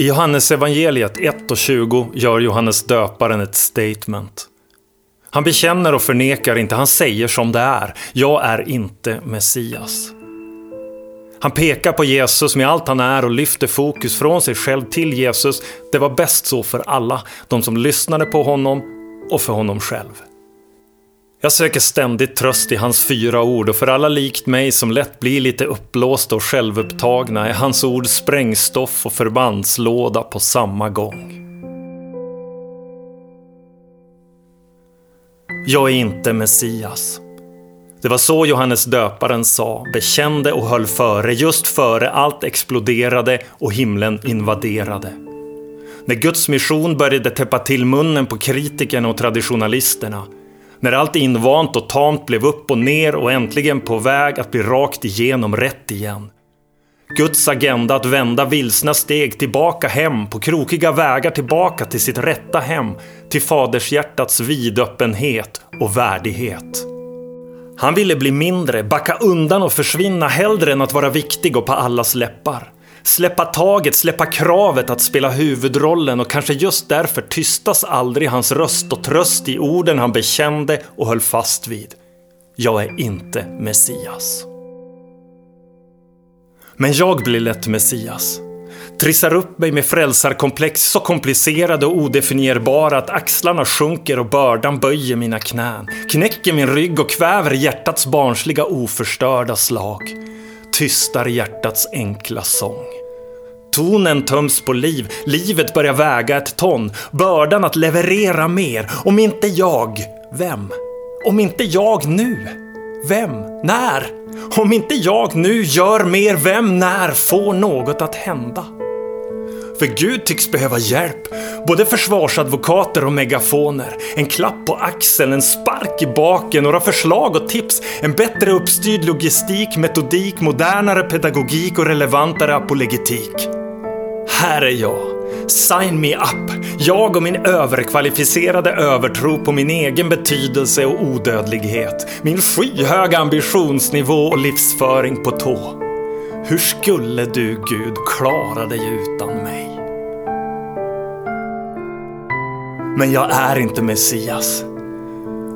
I Johannes evangeliet 1 och 20 gör Johannes döparen ett statement. Han bekänner och förnekar inte, han säger som det är. Jag är inte Messias. Han pekar på Jesus med allt han är och lyfter fokus från sig själv till Jesus. Det var bäst så för alla, de som lyssnade på honom och för honom själv. Jag söker ständigt tröst i hans fyra ord och för alla likt mig som lätt blir lite uppblåsta och självupptagna är hans ord sprängstoff och förbandslåda på samma gång. Jag är inte Messias. Det var så Johannes döparen sa, bekände och höll före, just före allt exploderade och himlen invaderade. När Guds mission började täppa till munnen på kritikerna och traditionalisterna när allt invant och tamt blev upp och ner och äntligen på väg att bli rakt igenom rätt igen. Guds agenda att vända vilsna steg tillbaka hem på krokiga vägar tillbaka till sitt rätta hem, till fadershjärtats vidöppenhet och värdighet. Han ville bli mindre, backa undan och försvinna hellre än att vara viktig och på allas läppar. Släppa taget, släppa kravet att spela huvudrollen och kanske just därför tystas aldrig hans röst och tröst i orden han bekände och höll fast vid. Jag är inte Messias. Men jag blir lätt Messias. Trissar upp mig med frälsarkomplex så komplicerade och odefinierbara att axlarna sjunker och bördan böjer mina knän. Knäcker min rygg och kväver hjärtats barnsliga oförstörda slag tystar hjärtats enkla sång. Tonen töms på liv, livet börjar väga ett ton, bördan att leverera mer. Om inte jag, vem? Om inte jag nu, vem? När? Om inte jag nu gör mer, vem när får något att hända? För Gud tycks behöva hjälp. Både försvarsadvokater och megafoner. En klapp på axeln, en spark i baken, några förslag och tips. En bättre uppstyrd logistik, metodik, modernare pedagogik och relevantare apologetik. Här är jag. Sign me up! Jag och min överkvalificerade övertro på min egen betydelse och odödlighet. Min skyhöga ambitionsnivå och livsföring på tå. Hur skulle du, Gud, klara dig utan mig? Men jag är inte Messias.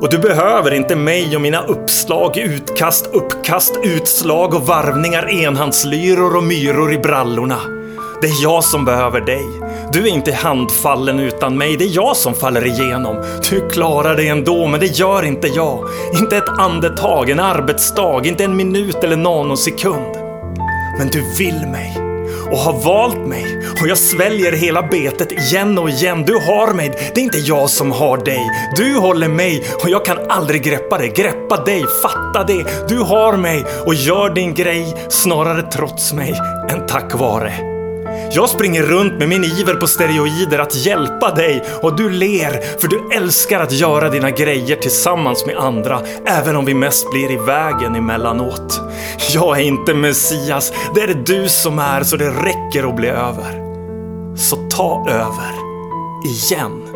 Och du behöver inte mig och mina uppslag, utkast, uppkast, utslag och varvningar, enhandslyror och myror i brallorna. Det är jag som behöver dig. Du är inte handfallen utan mig, det är jag som faller igenom. Du klarar dig ändå, men det gör inte jag. Inte ett andetag, en arbetsdag, inte en minut eller nanosekund. Men du vill mig och har valt mig och jag sväljer hela betet igen och igen. Du har mig, det är inte jag som har dig. Du håller mig och jag kan aldrig greppa det, greppa dig, fatta det. Du har mig och gör din grej snarare trots mig än tack vare. Jag springer runt med min iver på steroider att hjälpa dig och du ler för du älskar att göra dina grejer tillsammans med andra även om vi mest blir i vägen emellanåt. Jag är inte Messias, det är det du som är så det räcker att bli över. Så ta över. Igen.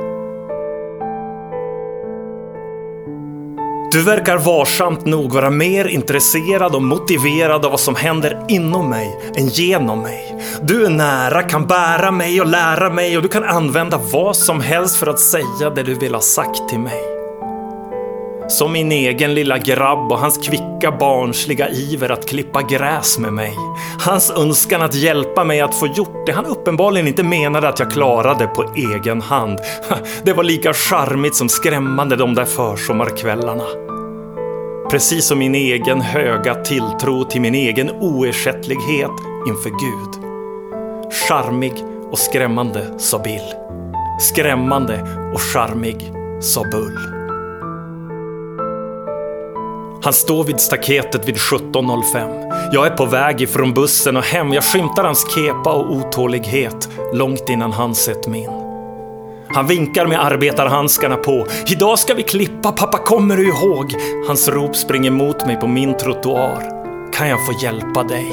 Du verkar varsamt nog vara mer intresserad och motiverad av vad som händer inom mig än genom mig. Du är nära, kan bära mig och lära mig och du kan använda vad som helst för att säga det du vill ha sagt till mig. Som min egen lilla grabb och hans kvicka barnsliga iver att klippa gräs med mig. Hans önskan att hjälpa mig att få gjort det han uppenbarligen inte menade att jag klarade på egen hand. Det var lika charmigt som skrämmande de där försommarkvällarna. Precis som min egen höga tilltro till min egen oersättlighet inför Gud. Charmig och skrämmande, sa Bill. Skrämmande och charmig, sa Bull. Han står vid staketet vid 17.05. Jag är på väg ifrån bussen och hem. Jag skymtar hans kepa och otålighet långt innan han sett min. Han vinkar med arbetarhandskarna på. Idag ska vi klippa, pappa kommer du ihåg? Hans rop springer mot mig på min trottoar. Kan jag få hjälpa dig?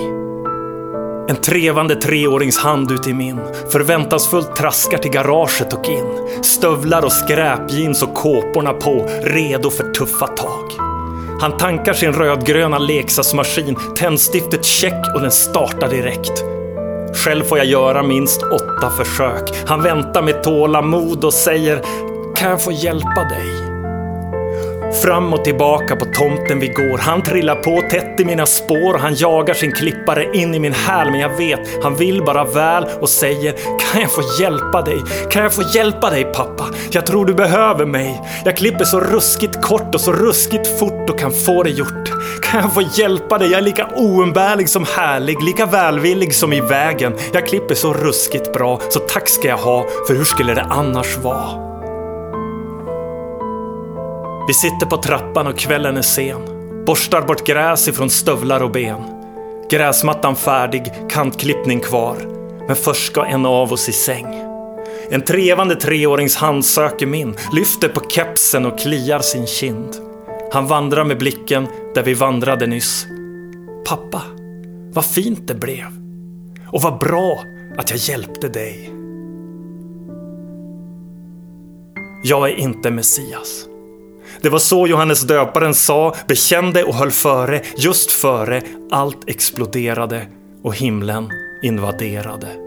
En trevande treårings hand ut i min. Förväntansfullt traskar till garaget och in. Stövlar och skräpjeans och kåporna på, redo för tuffa tag. Han tankar sin rödgröna leksaksmaskin, tändstiftet check och den startar direkt. Själv får jag göra minst åtta försök. Han väntar med tålamod och säger Kan jag få hjälpa dig? Fram och tillbaka på tomten vi går. Han trillar på tätt i mina spår och han jagar sin klippare in i min häl. Men jag vet, han vill bara väl och säger Kan jag få hjälpa dig? Kan jag få hjälpa dig pappa? Jag tror du behöver mig. Jag klipper så ruskigt kort och så ruskigt fort och kan få det gjort. Kan jag få hjälpa dig? Jag är lika oumbärlig som härlig, lika välvillig som i vägen. Jag klipper så ruskigt bra, så tack ska jag ha, för hur skulle det annars vara? Vi sitter på trappan och kvällen är sen. Borstar bort gräs ifrån stövlar och ben. Gräsmattan färdig, kantklippning kvar. Men först ska en av oss i säng. En trevande treårings hand söker min, lyfter på kepsen och kliar sin kind. Han vandrar med blicken där vi vandrade nyss. Pappa, vad fint det blev. Och vad bra att jag hjälpte dig. Jag är inte Messias. Det var så Johannes döparen sa, bekände och höll före, just före allt exploderade och himlen invaderade.